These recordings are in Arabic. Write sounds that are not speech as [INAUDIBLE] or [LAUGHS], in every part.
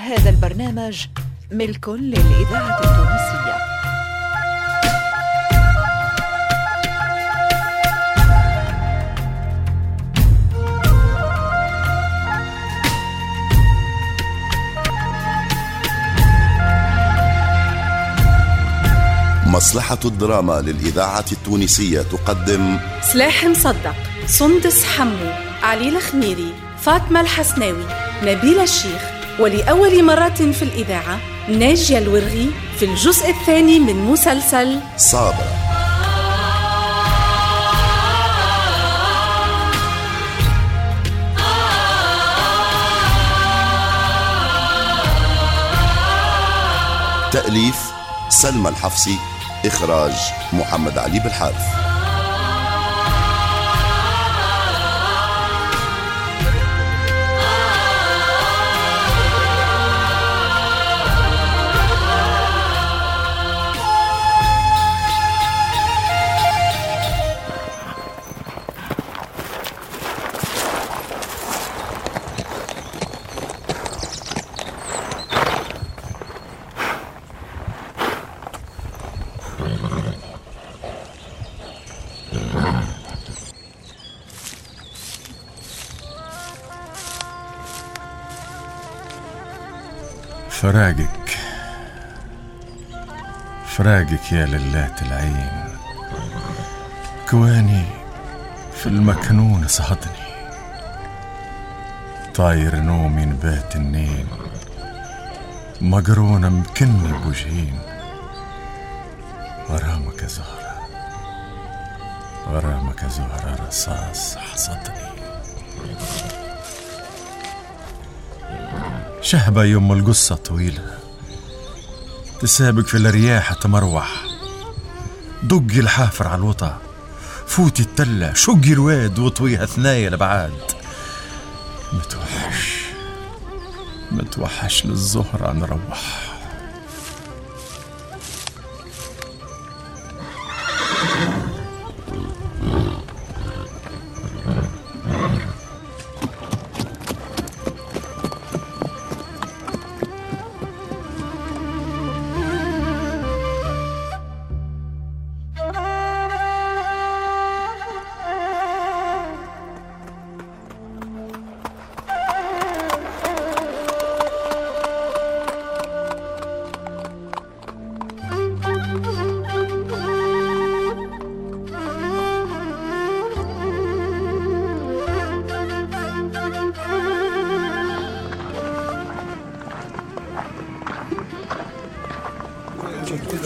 هذا البرنامج ملك للإذاعة التونسية. مصلحة الدراما للإذاعة التونسية تقدم سلاح مصدق سندس حمو علي الخميري فاطمة الحسناوي نبيل الشيخ. ولأول مرة في الإذاعة ناجية الورغي في الجزء الثاني من مسلسل صابرة. تأليف سلمى الحفصي إخراج محمد علي بالحارث فراقك. فراقك يا للات العين. كواني في المكنون صهدني طاير نومي نبات النين. مقرونة مكني بوجهين. غرامك زهرة. غرامك زهرة رصاص حصدني. شهبة يوم القصة طويلة. تسابق في الرياح تمروح. دقي الحافر على الوطا. فوتي التلة شقي الواد وطويها ثنايا لبعاد متوحش متوحش للزهرة نروح.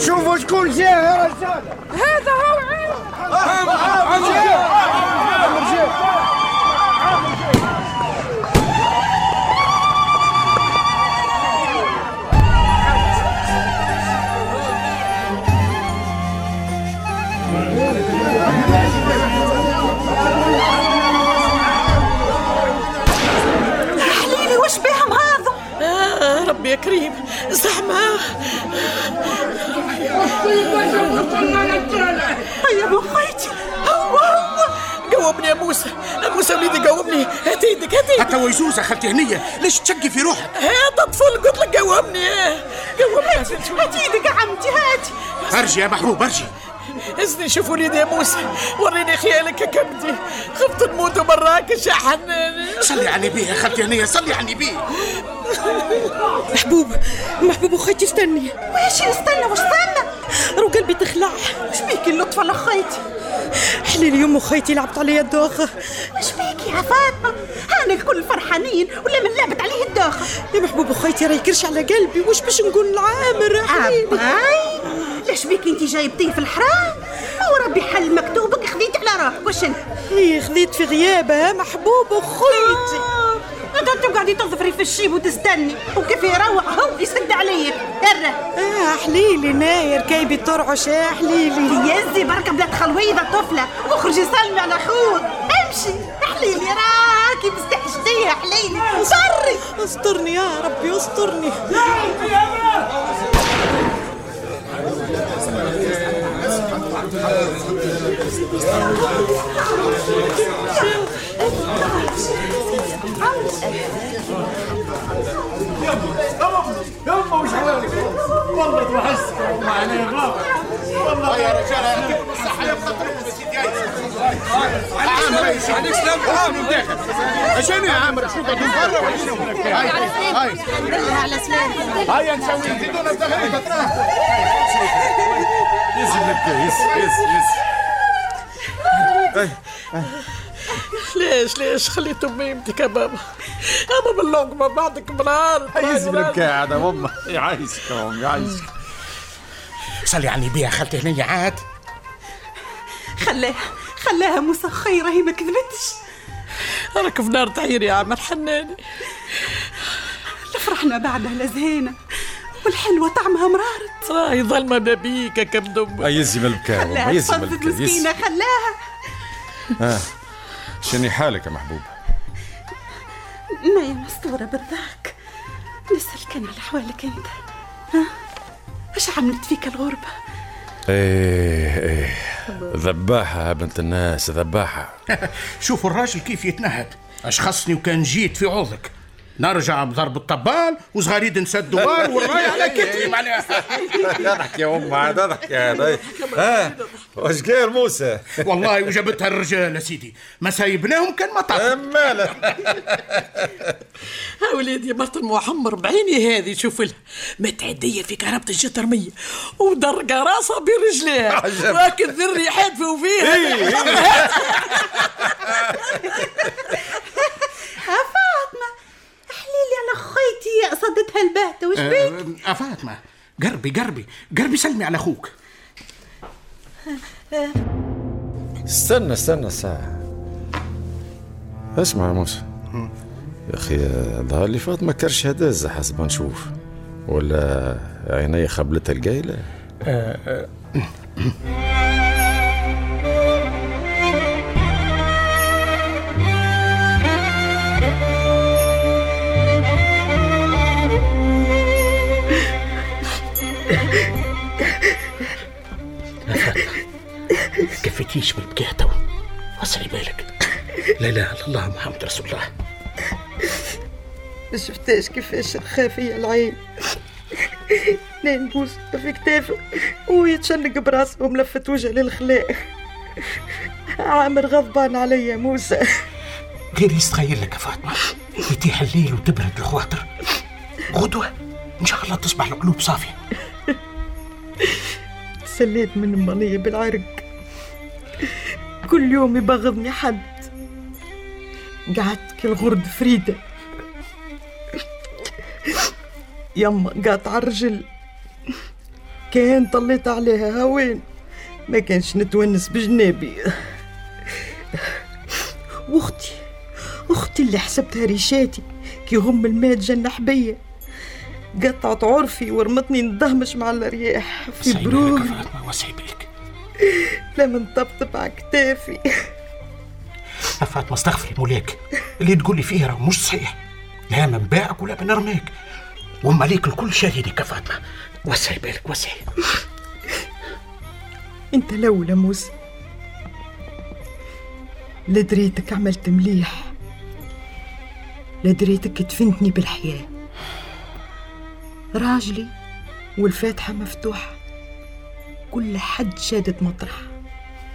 شوفوا شكون جا يا رجال. هذا هو عين حليلي وش بهم هذا؟ آه ربي يا زحمة يا ابو خيتي هو هو قومني يا موسى يا موسى وليدي قومني هات إيدك هات إيدك حتى ويجوز خالتي هنية ليش تشقي في روحك هات طفل قلت لك ست شوي. هاتي إيدك يا عمتي هاتي ارجي يا محبوب ارجي اذني شوف وليدي يا موسى وريني خيالك يا كبدي خفت نموت مراكش يا حنان صلي على النبي يا خالتي هنية صلي على النبي محبوب محبوب اخيتي استني ويش استنى وش استنى رو قلبي تخلع وش بيكي اللطفة لخيتي حليلي يوم اخيتي لعبت عليا الدوخة وش بيكي يا فاطمة؟ هانا الكل فرحانين ولا من لعبت عليه الداخل؟ يا محبوب اخيتي راه يكرش على قلبي وش باش نقول حبيبي أباي. ليش بيك انت جايبتيه في الحرام؟ هو ربي حل مكتوبك خذيت على روحك وش أنت؟ هي خذيت في غيابه يا محبوب اخيتي انت تقعدي تظفري في الشيب وتستني. وكيف يروح هو يسد عليك. هره آه حليلي ناير كيبي ترعش يا حليلي. يزي بركة بلاد خلويضة طفلة. واخرجي سلمي على خوك امشي. حليلي راكي مستحشتيه حليلي. صري. استرني يا ربي استرني. والله توحشتك معنا يا بابا والله يا رجال يعطيكم الصحة يا عامر عليك سلام عامر داخل اشنو يا عامر شنو قاعد تقول ولا شنو هاي هاي على سلامتك هيا نسوي زيدونا يزي نبكي يس يس يس ليش؟ ليش؟ خليت امي يمتك يا بابا أنا باللقمه بعدك بنهار. يزي نبكي عاد ماما يعيشك يا ماما يعيشك صلي على النبي يا خالتي هنية عاد. خلاها خلاها موسى خيرة هي ما كذبتش. راك في نار تعير يا عم الحناني. فرحنا بعدها لزهينة والحلوة طعمها مرارت راهي ظلمة بابيك يا كم دم يزي يا خلاها يزي يس مسكينة خلاها شني حالك يا محبوب؟ ما يا مستورة بالذاك. نسألك أنا على أحوالك أنت. ها؟ إيش عملت فيك الغربة؟ إيه إيه. ذباحة يا بنت الناس ذباحة. [LAUGHS] شوفوا الراجل كيف يتنهد اشخصني وكان جيت في عوضك. نرجع بضرب الطبال وصغاريد نسد دوار والراي على كتفي. [LAUGHS] معناها اضحك [LAUGHS] يا أم عاد اضحك يا هذا. ها؟ واش قال موسى؟ والله وجبتها الرجال يا سيدي. ما سايبناهم كان مطر ماله؟ ها وليدي مرت المحمر بعيني هذه شوف لها متعدية في كهربة الجترمية ودرقة راسها برجليها. [LAUGHS] عجب. واكل ذري حادفوا فيها يا فاطمة احليلي على خيتي صدتها البهتة وش بيك آه فاطمة قربي قربي قربي سلمي على أخوك. استنى استنى ساعة. اسمع يا موسى. يا أخي ظهر لي فاطمة كرش هدازة حسب ما نشوف. ولا عيني خبلتها القايلة؟ كفتيش بالبكاء تو وصلي بالك. لا إلا الله محمد رسول الله. ما شفتاش كيفاش خافية العين. اثنين نبوس في كتافه ويتشنق براسه وملفت وجهه للخلاء. عامر غضبان عليا موسى. غير يستخيل لك يا فاطمة. يتيح الليل وتبرد الخواطر. غدوة. إن شاء الله تصبح القلوب صافية. تسليت من المالية بالعرق. كل يوم يبغضني حد. قعدت كالغرد فريدة. يما قاطع الرجل. كان طليت عليها هوين ما كانش نتونس بجنابي. وأختي أختي اللي حسبتها ريشاتي كي غم الماء تجنح بيا قطعت عرفي ورمتني ندهمش مع الرياح في وسعي لما نطبطب على كتافي. يا فاطمة استغفري مولاك. اللي تقولي فيه راه مش صحيح. لا من باعك ولا من رماك. وما عليك الكل شاهدك يا فاطمة وسعي بالك وسعي. أنت لولا موسى لا دريتك عملت مليح. لا دريتك دفنتني بالحياة. راجلي والفاتحة مفتوحة. كل حد شادت مطرح.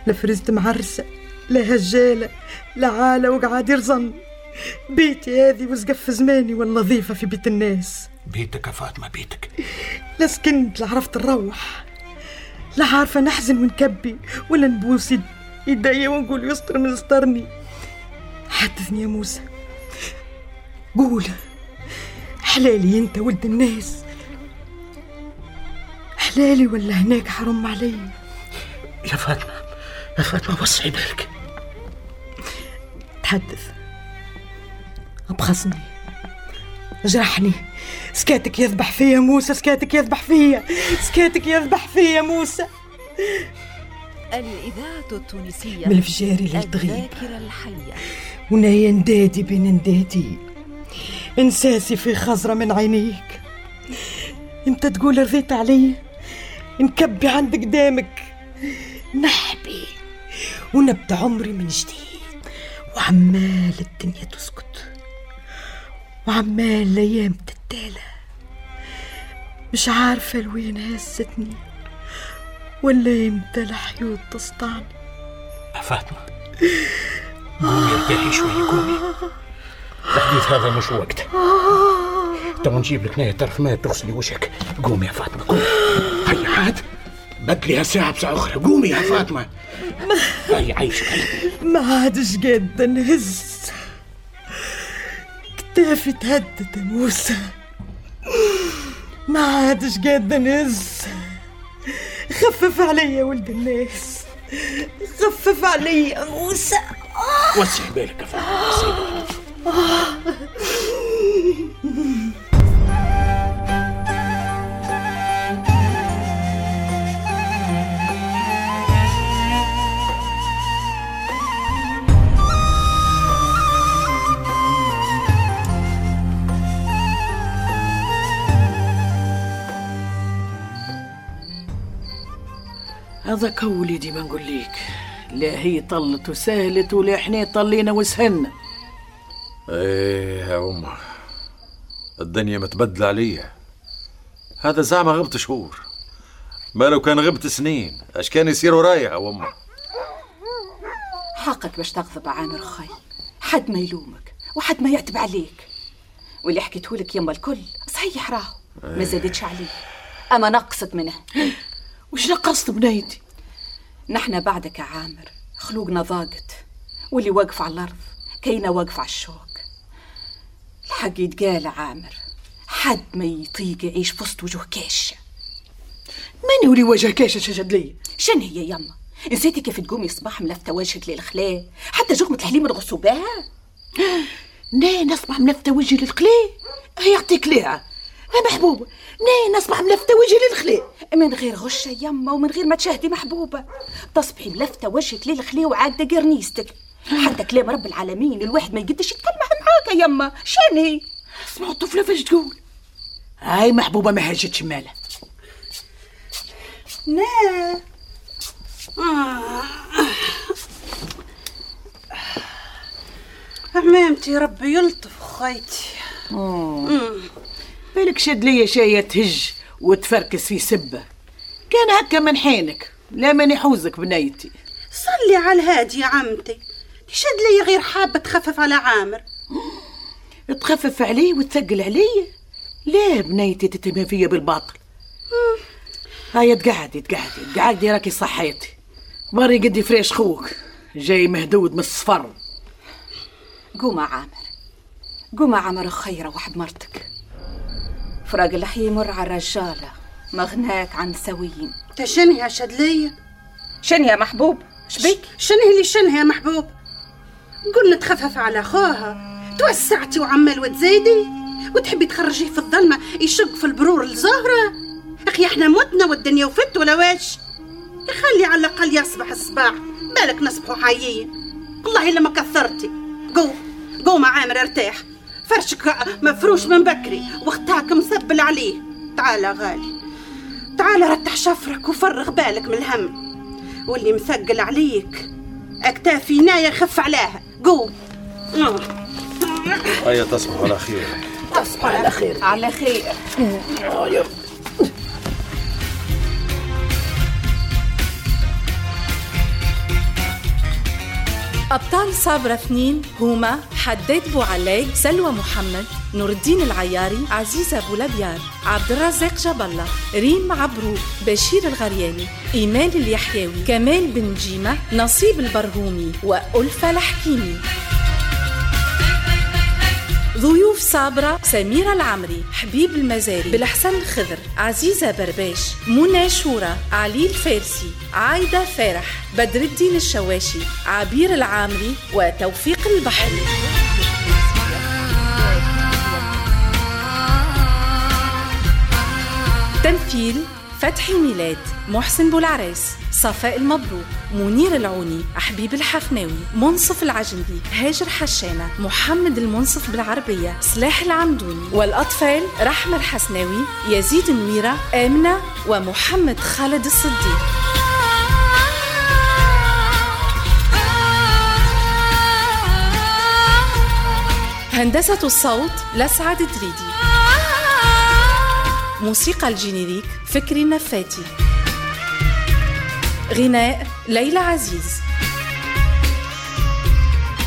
لا فرزت معرسة لا هجالة لا عالة وقعد يرزن. بيتي هذه وزقف زماني والنظيفة في بيت الناس. بيتك يا فاطمة بيتك. لا سكنت لا عرفت نروح. لا عارفة نحزن ونكبي ولا نبوس يد- يديا ونقول يستر من يسترني. حدثني يا موسى. قول حلالي انت ولد الناس. حلالي ولا هناك حرم علي؟ يا فاطمة يا فاطمة وسعي بالك. تحدث. أبخصني. جرحني سكاتك يذبح فيا موسى سكاتك يذبح فيا. سكاتك يذبح فيا موسى. الإذاعة التونسية. من الفجاري للتغيب الذاكرة الحية. ونايا ندادي بين ندادي انساسي في خزرة من عينيك. انت تقول رضيت علي؟ نكبي عند قدامك نحبي ونبدأ عمري من جديد. وعمال الدنيا تسكت وعمال الأيام تتالى. مش عارفة لوين هزتني ولا يمتى الحيوط تسطعني فاطمة قومي ارتاحي شوي قومي الحديث هذا مش وقته تو نجيب لك ناية طرف ماء تغسلي وجهك قومي يا فاطمة قومي بدلي ساعة بساعة أخرى. قومي يا فاطمة. هيا عيشك هيا ما عادش قادة نهز. كتافي تهدد يا موسى. ما عادش قادة نهز. خفف علي يا ولد الناس. خفف علي يا موسى. وسع بالك يا فاطمة هذاك وليدي ما نقول ليك لا هي طلت وسهلت ولا إحنا طلينا وسهلنا إيه يا أمه الدنيا متبدلة عليا. هذا زعما غبت شهور. ما لو كان غبت سنين اش كان يصير ورايا يا أمه حقك باش تغضب عامر خي حد ما يلومك وحد ما يعتب عليك. واللي حكيته لك يما الكل صحيح راهو ما زادتش عليه. أما نقصت منه. [GASPS] وش نقصت بنيتي نحنا بعدك يا عامر خلوقنا ضاقت واللي واقف على الأرض كاينة واقف على الشوك. الحق يتقال يا عامر حد ما يطيق يعيش في وسط وجوه كاشه ماني ولي وجه كاشه شجد لي؟ شن هي يما نسيتي كيف تقومي صباح ملفتة وجهك للخلاء حتى جغمة الحليب نغصوا بها [GASPS] نا نصبح ملفتة وجهي للخلي يعطيك ليها. محبوبة نا نصبح ملفتة وجهي للخلي من غير غشة يما ومن غير ما تشاهدي محبوبة. تصبحي ملفتة وجهك للخلي وعاقدة قرنيستك حتى كلام رب العالمين الواحد ما يقدش يتكلم معاك يما شن هي؟ اسمعوا الطفلة فاش تقول هاي محبوبة ما هاجتش مالها لا عمامتي ربي يلطف خيتي بالك شد لي شاية تهج وتفركس في سبة كان هكا من حينك لا من يحوزك بنيتي. صلي على الهادي يا عمتي. تشد لي غير حابة تخفف على عامر. [GASPS] تخفف علي وتثقل علي لا بنيتي تتهم فيا بالباطل. [GASPS] هيا تقعدي تقعدي تقعدي راكي صحيتي. مري قدي فريش خوك. جاي مهدود من الصفر. قوم عامر. قوم عامر خير روح بمرتك فراق اللحية يمر على الرجالة مغناك عن سويين. تشنها شدلية شن يا محبوب؟ شبيك شنه اللي شنها يا محبوب؟ قلنا تخفف على اخوها توسعتي وعمال وتزيدي وتحبي تخرجيه في الظلمة يشق في البرور الزهرة أخي إحنا متنا والدنيا وفت ولا واش؟ خلي على الأقل يصبح الصباح بالك نصبحوا حيين. والله إلا ما كثرتي. قوم قوم يا عامر ارتاح. فرشك مفروش من بكري واختاك مسبل عليه. تعال غالي. تعال رتح شفرك وفرغ بالك من الهم. واللي مثقل عليك اكتافي نايا خف عليها. قوم آه. هيا تصبح على خير. تصبح على خير. على خير. أبطال صابرة اثنين هما حداد بوعلاق سلوى محمد نور الدين العياري عزيزة أبو لبيار عبد الرزاق جاب الله ريم عبرو بشير الغرياني إيمان اليحيوي كمال بن جيمة نصيب البرهومي وألفة الحكيمي ضيوف صابرة سميرة العمري حبيب المزاري بالحسن الخضر عزيزة برباش منى شورى علي الفارسي عايدة فرح بدر الدين الشواشي عبير العامري وتوفيق البحري تمثيل فتحي ميلاد. محسن بولعراس صفاء المبروك منير العوني حبيب الحفناوي منصف العجنبي هاجر حشانة محمد المنصف بالعربية سلاح العمدوني والأطفال رحمة الحسناوي يزيد النويرة آمنة ومحمد خالد الصديق. هندسة الصوت لسعد دريدي. موسيقى الجينيريك فكري النفاتي غناء ليلى عزيز.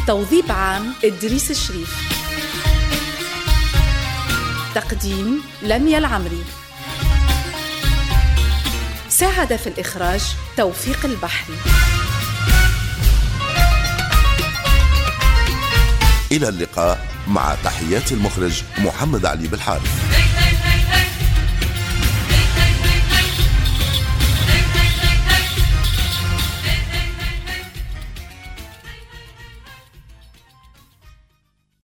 توظيف عام إدريس الشريف. تقديم لميا العمري. ساعد في الإخراج توفيق البحري. إلى اللقاء مع تحيات المخرج محمد علي بالحارث.